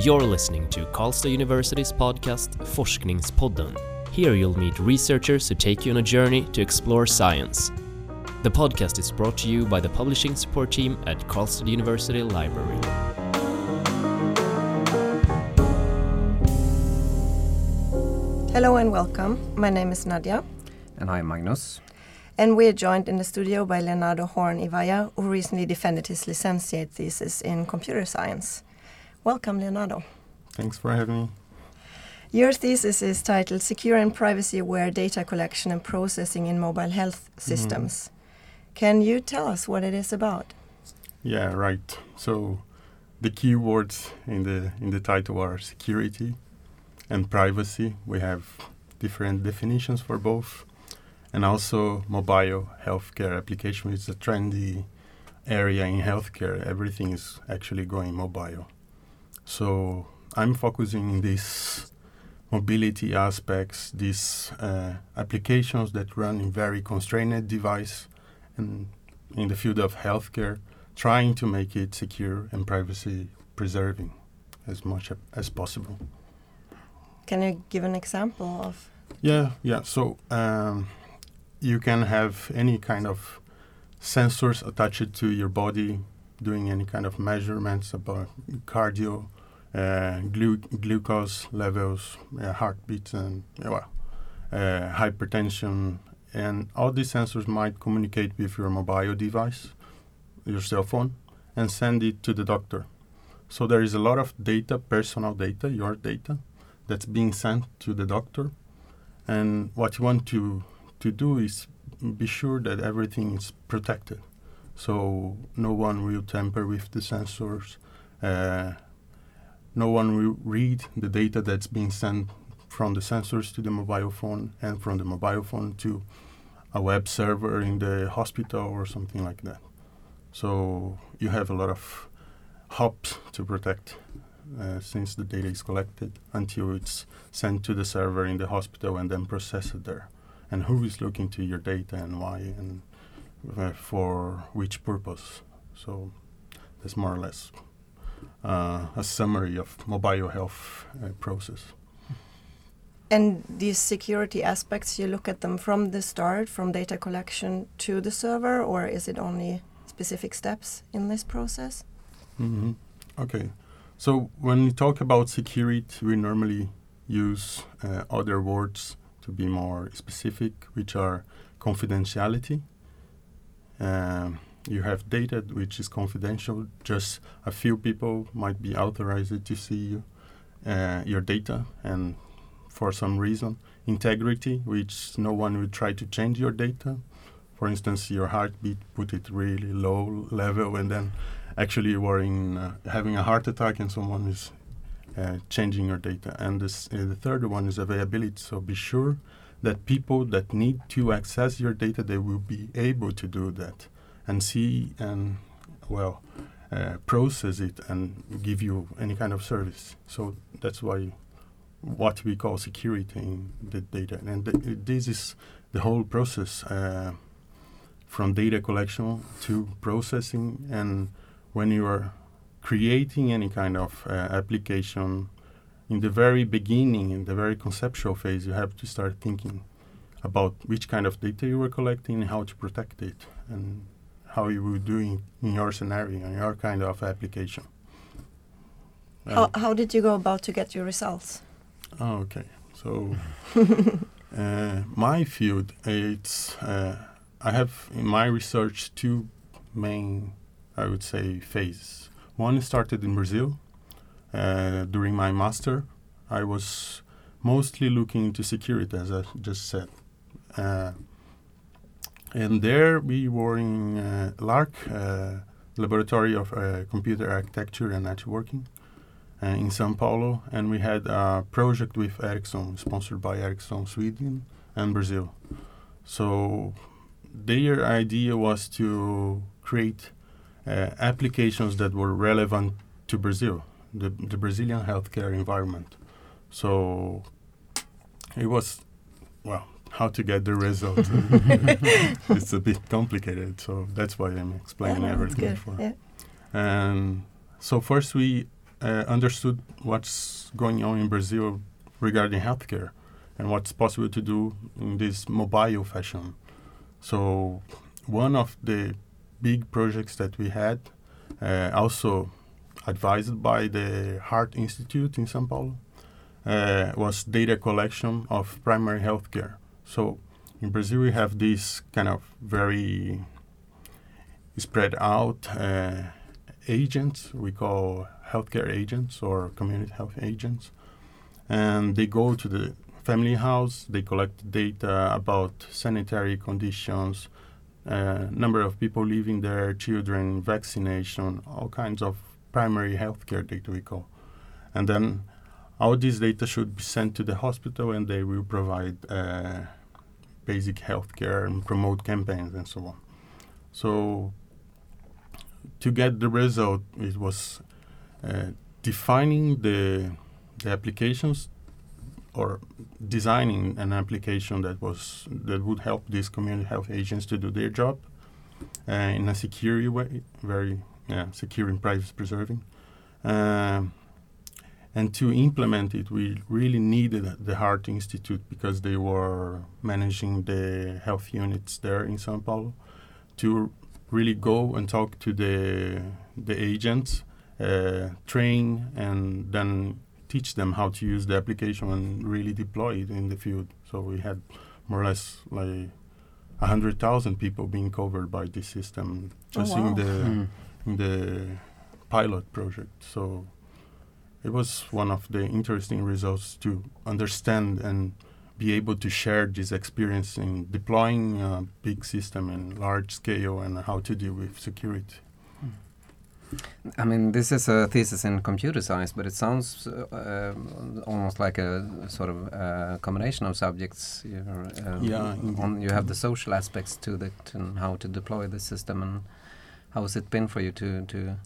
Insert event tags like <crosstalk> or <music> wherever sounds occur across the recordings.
You're listening to Karlstad University's podcast Forskningspodden. Here you'll meet researchers who take you on a journey to explore science. The podcast is brought to you by the publishing support team at Karlstad University Library. Hello and welcome. My name is Nadia. And I'm Magnus. And we're joined in the studio by Leonardo Horn Iwaya, who recently defended his licentiate thesis in computer science. Welcome, Leonardo. Thanks for having me. Your thesis is titled Secure and Privacy Aware Data Collection and Processing in Mobile Health Systems. Mm. Can you tell us what it is about? Yeah, right. So the keywords in the in the title are security and privacy. We have different definitions for both and also mobile healthcare application is a trendy area in healthcare. Everything is actually going mobile. So I'm focusing in these mobility aspects, these uh, applications that run in very constrained device and in the field of healthcare, trying to make it secure and privacy preserving as much as possible. Can you give an example of? Yeah, yeah. So um, you can have any kind of sensors attached to your body doing any kind of measurements about cardio, glu- glucose levels, uh, heartbeat, and well, uh, hypertension. And all these sensors might communicate with your mobile device, your cell phone, and send it to the doctor. So there is a lot of data, personal data, your data, that's being sent to the doctor. And what you want to to do is be sure that everything is protected. So no one will tamper with the sensors. Uh, no one will read the data that's being sent from the sensors to the mobile phone and from the mobile phone to a web server in the hospital or something like that. So you have a lot of hops to protect uh, since the data is collected until it's sent to the server in the hospital and then processed there and who is looking to your data and why and uh, for which purpose. So that's more or less a summary of mobile health uh, process. And these security aspects, you look at them from the start, from data collection to the server, or is it only specific steps in this process? Mm -hmm. Okay. So when we talk about security, we normally use uh, other words to be more specific, which are confidentiality. Um, you have data which is confidential. Just a few people might be authorized to see you, uh, your data, and for some reason, integrity, which no one will try to change your data. For instance, your heartbeat, put it really low level, and then actually you are in, uh, having a heart attack, and someone is uh, changing your data. And this, uh, the third one is availability. So be sure that people that need to access your data, they will be able to do that and see and, well, uh, process it and give you any kind of service. So that's why what we call security in the data. And th this is the whole process uh, from data collection to processing. And when you are creating any kind of uh, application, in the very beginning, in the very conceptual phase, you have to start thinking about which kind of data you were collecting, and how to protect it, and how you would do in, in your scenario, in your kind of application. How, how did you go about to get your results? Oh, okay, so <laughs> uh, my field, it's uh, I have in my research two main, I would say, phases. One started in Brazil. Uh, during my master, I was mostly looking into security, as I just said. And there we were in uh, LARC, uh, Laboratory of uh, Computer Architecture and Networking, uh, in Sao Paulo, and we had a project with Ericsson, sponsored by Ericsson Sweden and Brazil. So their idea was to create uh, applications that were relevant to Brazil, the, the Brazilian healthcare environment. So it was, well, how to get the result. <laughs> <laughs> it's a bit complicated, so that's why I'm explaining yeah, everything for. Yeah. And so first we uh, understood what's going on in Brazil regarding healthcare and what's possible to do in this mobile fashion. So one of the big projects that we had, uh, also advised by the Heart Institute in São Paulo, uh, was data collection of primary healthcare. So in Brazil, we have this kind of very spread out uh, agents. We call healthcare agents or community health agents, and they go to the family house. They collect data about sanitary conditions, uh, number of people living there, children, vaccination, all kinds of primary healthcare data we call, and then all this data should be sent to the hospital, and they will provide uh, basic healthcare and promote campaigns and so on. So to get the result, it was uh, defining the the applications or designing an application that was that would help these community health agents to do their job uh, in a secure way, very yeah, secure and privacy preserving. Um, and to implement it, we really needed the Heart Institute because they were managing the health units there in Sao Paulo to really go and talk to the the agents, uh, train, and then teach them how to use the application and really deploy it in the field. So we had more or less like a hundred thousand people being covered by this system just oh, wow. in the Mm. in the pilot project. So it was one of the interesting results to understand and be able to share this experience in deploying a big system in large scale and how to deal with security. I mean, this is a thesis in computer science, but it sounds uh, almost like a sort of uh, combination of subjects. You um, Yeah, on, you have the social aspects to it and how to deploy the system, and how has it been for you to to,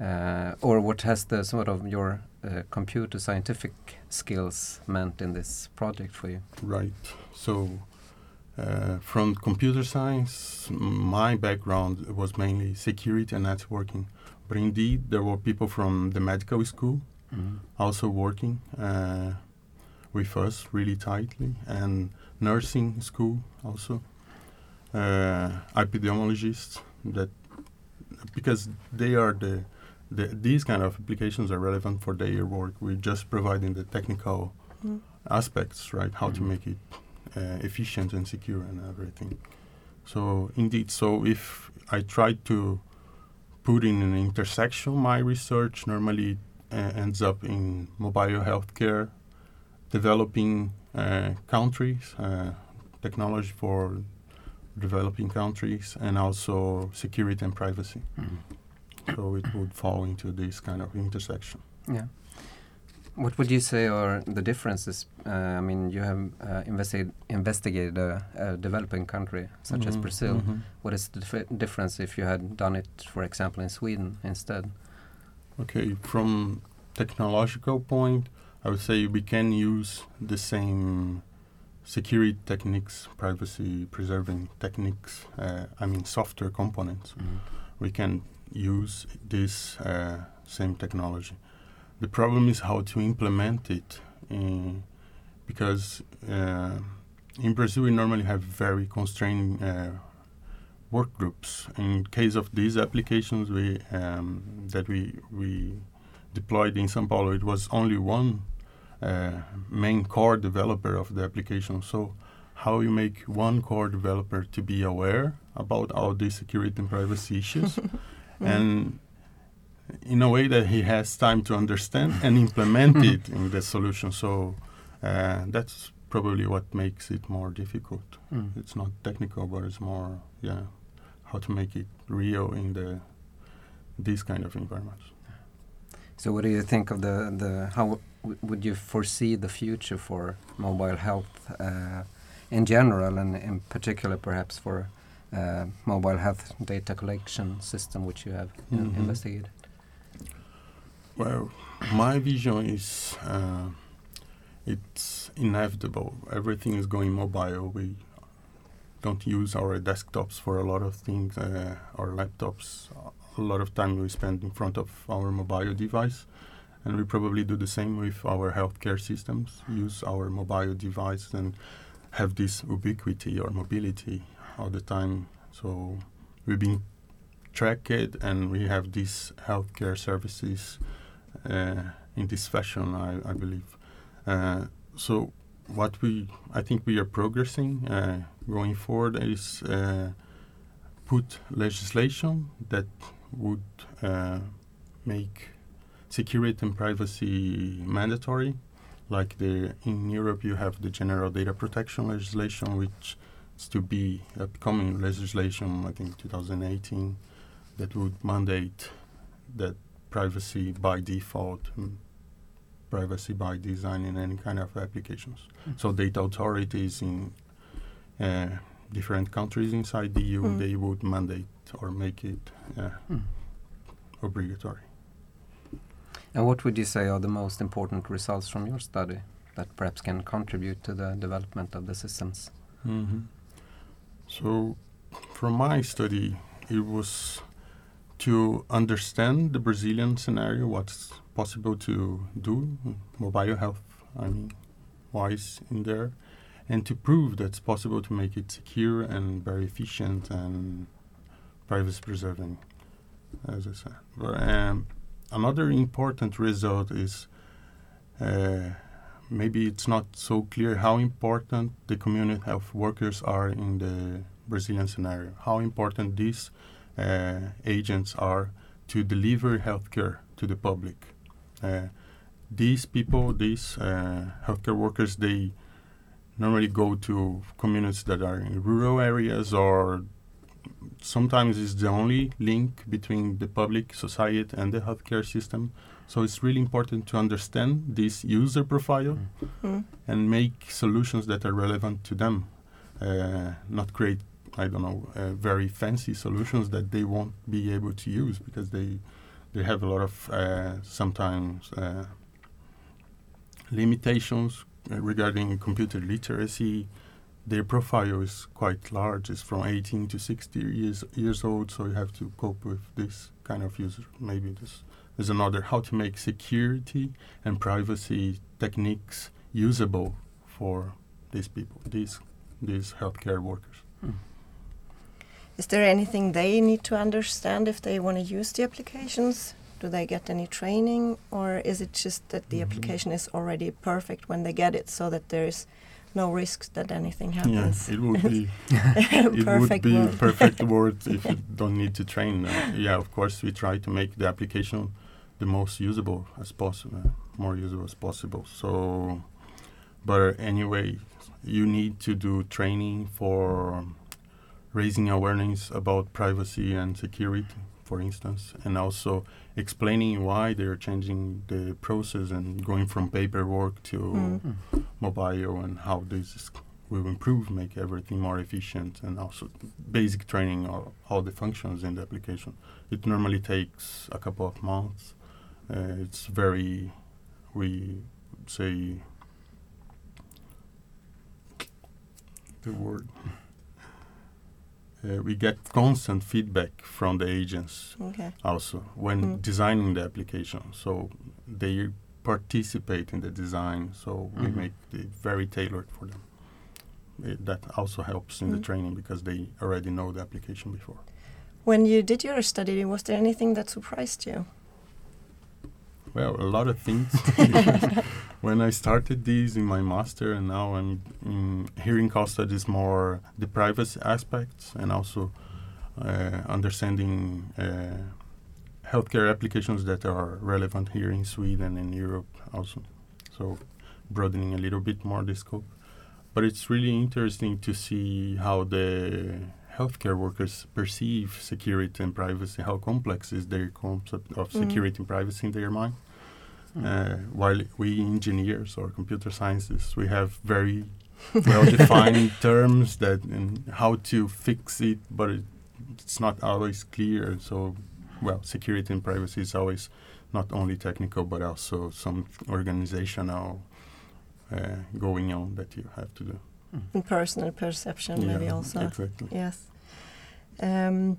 uh, or what has the sort of your uh, computer scientific skills meant in this project for you? Right. So, uh, from computer science, my background was mainly security and networking. But indeed, there were people from the medical school also working uh, with us really tightly, and nursing school also, uh, epidemiologists that because they are the, the these kind of applications are relevant for their work. We're just providing the technical Mm. aspects, right? How to Mhm. make it uh, efficient and secure and everything. So indeed, so if I try to put in an intersection my research, normally uh, ends up in mobile healthcare, developing uh, countries, uh, technology for developing countries, and also security and privacy. So it would fall into this kind of intersection. Yeah. What would you say are the differences? Uh, I mean, you have uh, invested, investigated a, a developing country such as Mhm, Brazil. mhm. What is the dif- difference if you had done it, for example, in Sweden instead? Okay, from technological point, I would say we can use the same security techniques, privacy preserving techniques. Uh, I mean, software components. We can use this uh, same technology. The problem is how to implement it, in, because uh, in Brazil we normally have very constrained uh, work groups. In case of these applications, we um, that we we deployed in São Paulo, it was only one uh, main core developer of the application. So, how you make one core developer to be aware about all these security and privacy issues, <laughs> and in a way that he has time to understand and <laughs> implement it in the solution. So, uh, that's probably what makes it more difficult. Mm. It's not technical, but it's more, yeah, how to make it real in the these kind of environments. So, what do you think of the the how w- would you foresee the future for mobile health uh, in general, and in particular, perhaps for uh, mobile health data collection system, which you have in- Mhm. investigated? Well, my vision is uh, it's inevitable. Everything is going mobile. We don't use our desktops for a lot of things. Uh, our laptops, a lot of time we spend in front of our mobile device, and we probably do the same with our healthcare systems. Use our mobile device and have this ubiquity or mobility all the time. So we've been tracked and we have these healthcare services uh, in this fashion, I, I believe. Uh, so what we, I think we are progressing uh, going forward is uh, put legislation that would uh, make security and privacy mandatory. Like the in Europe, you have the general data protection legislation, which to be upcoming legislation. I think 2018 that would mandate that privacy by default, privacy by design in any kind of applications. Mm. So data authorities in uh, different countries inside the EU, mm. they would mandate or make it uh, mm. obligatory. And what would you say are the most important results from your study that perhaps can contribute to the development of the systems? Mm -hmm. So, from my study, it was to understand the Brazilian scenario, what's possible to do, mobile health, I mean, wise in there, and to prove that it's possible to make it secure and very efficient and privacy preserving, as I said. But, um, another important result is uh, maybe it's not so clear how important the community health workers are in the Brazilian scenario, how important these uh, agents are to deliver healthcare to the public. Uh, these people, these uh, healthcare workers, they normally go to communities that are in rural areas or sometimes it's the only link between the public society and the healthcare system. So it's really important to understand this user profile mm. and make solutions that are relevant to them, uh, not create, I don't know, uh, very fancy solutions that they won't be able to use because they they have a lot of uh, sometimes uh, limitations uh, regarding computer literacy their profile is quite large. It's from 18 to 60 years years old, so you have to cope with this kind of user. Maybe this is another how to make security and privacy techniques usable for these people, these these healthcare workers. Hmm. Is there anything they need to understand if they want to use the applications? Do they get any training, or is it just that the mm -hmm. application is already perfect when they get it, so that there is no risk that anything happens. Yeah, it would be <laughs> it would be word. perfect word <laughs> if you don't need to train. Uh, yeah, of course we try to make the application the most usable as possible, more usable as possible. So, but anyway, you need to do training for raising awareness about privacy and security for instance, and also explaining why they're changing the process and going from paperwork to mm. mobile and how this will improve, make everything more efficient, and also basic training of all the functions in the application. It normally takes a couple of months. Uh, it's very, we say, the word uh, we get constant feedback from the agents okay. also when mm. designing the application. So they participate in the design, so mm-hmm. we make it very tailored for them. It, that also helps in mm. the training because they already know the application before. When you did your study, was there anything that surprised you? Well, a lot of things. <laughs> <laughs> when I started these in my master, and now I'm in, here in Karlstad, is more the privacy aspects and also uh, understanding uh, healthcare applications that are relevant here in Sweden and Europe also. So broadening a little bit more the scope. But it's really interesting to see how the healthcare workers perceive security and privacy, how complex is their concept of mm. security and privacy in their mind. Uh, while we engineers or computer scientists, we have very <laughs> well-defined terms that and how to fix it, but it, it's not always clear. So, well, security and privacy is always not only technical but also some organizational uh, going on that you have to do. And personal perception, yeah, maybe also. Exactly. Yes. Um,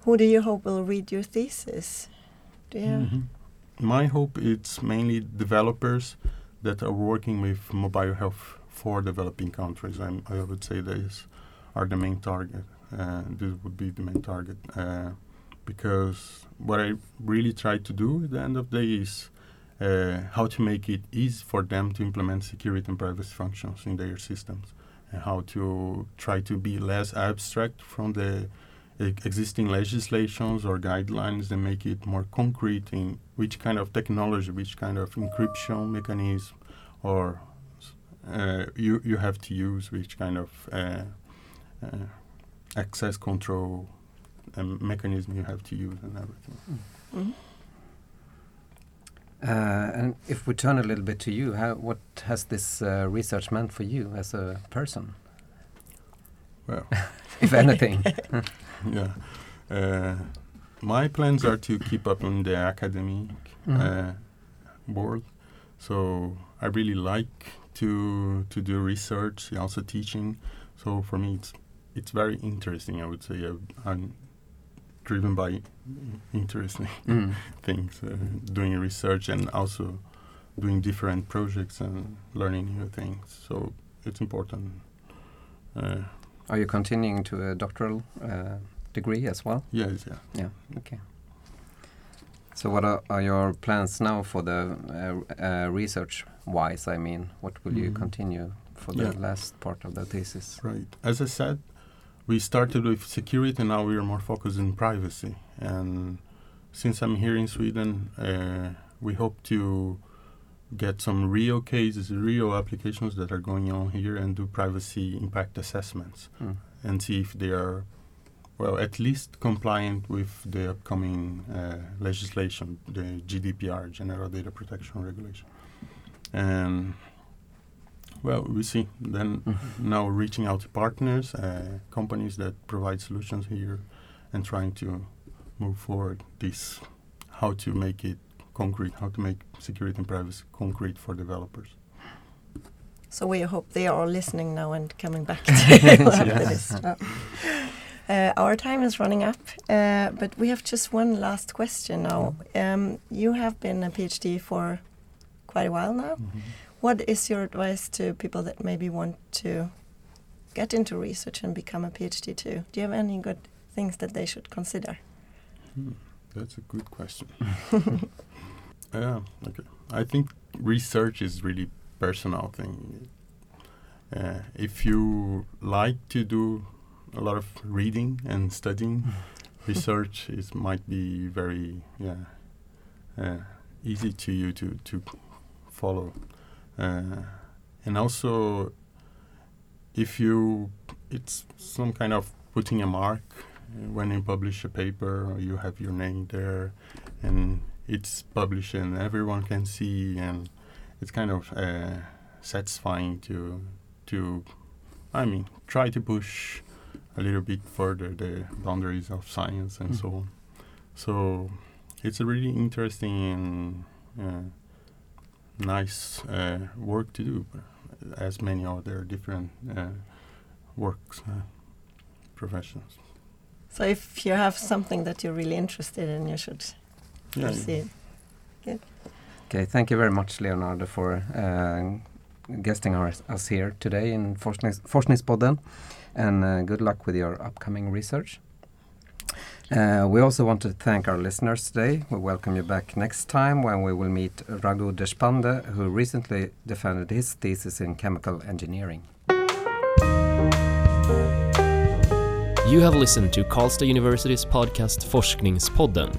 who do you hope will read your thesis? Do you? Mm -hmm. My hope it's mainly developers that are working with mobile health for developing countries. I'm, I would say these are the main target. Uh, this would be the main target uh, because what I really try to do at the end of the day is uh, how to make it easy for them to implement security and privacy functions in their systems and how to try to be less abstract from the existing legislations or guidelines and make it more concrete in which kind of technology, which kind of encryption mechanism or uh, you, you have to use, which kind of uh, uh, access control um, mechanism you have to use and everything. Mhm. Uh, and if we turn a little bit to you, how, what has this uh, research meant for you as a person, Well, <laughs> if anything? <laughs> <laughs> yeah. Uh, my plans are to keep up in the academic Mhm. uh, world. So I really like to to do research, also teaching. So for me, it's it's very interesting. I would say I, I'm driven by interesting <laughs> Mm. things, uh, doing research and also doing different projects and learning new things. So it's important. Uh, Are you continuing to a doctoral uh, degree as well? yes, yeah. Yeah. Okay. So, what are, are your plans now for the uh, uh, research-wise? I mean, what will you Mm. continue for the Yeah. last part of the thesis? Right. As I said, we started with security, now we are more focused in privacy. And since I'm here in Sweden, uh, we hope to get some real cases, real applications that are going on here, and do privacy impact assessments Mm. and see if they are, well, at least compliant with the upcoming uh, legislation, the GDPR, General Data Protection Regulation. And well, we see. Then now reaching out to partners, uh, companies that provide solutions here, and trying to move forward this, how to make it concrete, how to make security and privacy concrete for developers. So we hope they are listening now and coming back <laughs> to Yes. this. Uh, our time is running up, uh, but we have just one last question now. Um, you have been a PhD for quite a while now. What is your advice to people that maybe want to get into research and become a PhD too? Do you have any good things that they should consider? Hmm, that's a good question. <laughs> yeah, okay. I think research is really personal thing. Uh, if you like to do a lot of reading and studying, <laughs> research is might be very yeah uh, easy to you to to follow, uh, and also if you it's some kind of putting a mark when you publish a paper you have your name there and it's published and everyone can see and it's kind of uh, satisfying to to I mean try to push a little bit further the boundaries of science and Mm. so on. So it's a really interesting and uh, nice uh, work to do, as many other different uh, works, uh, professions. So if you have something that you're really interested in, you should Yeah, proceed. Okay, thank you very much, Leonardo, for uh, guesting our, us here today in Forsknings, Forskningspodden, and uh, good luck with your upcoming research. Uh, we also want to thank our listeners today. We welcome you back next time when we will meet Raghu Deshpande, who recently defended his thesis in chemical engineering. You have listened to Karlstad University's podcast Forskningspodden.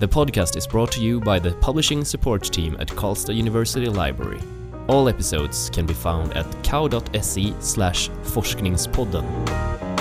The podcast is brought to you by the publishing support team at Karlstad University Library. All episodes can be found at kau.se slash forskningspodden.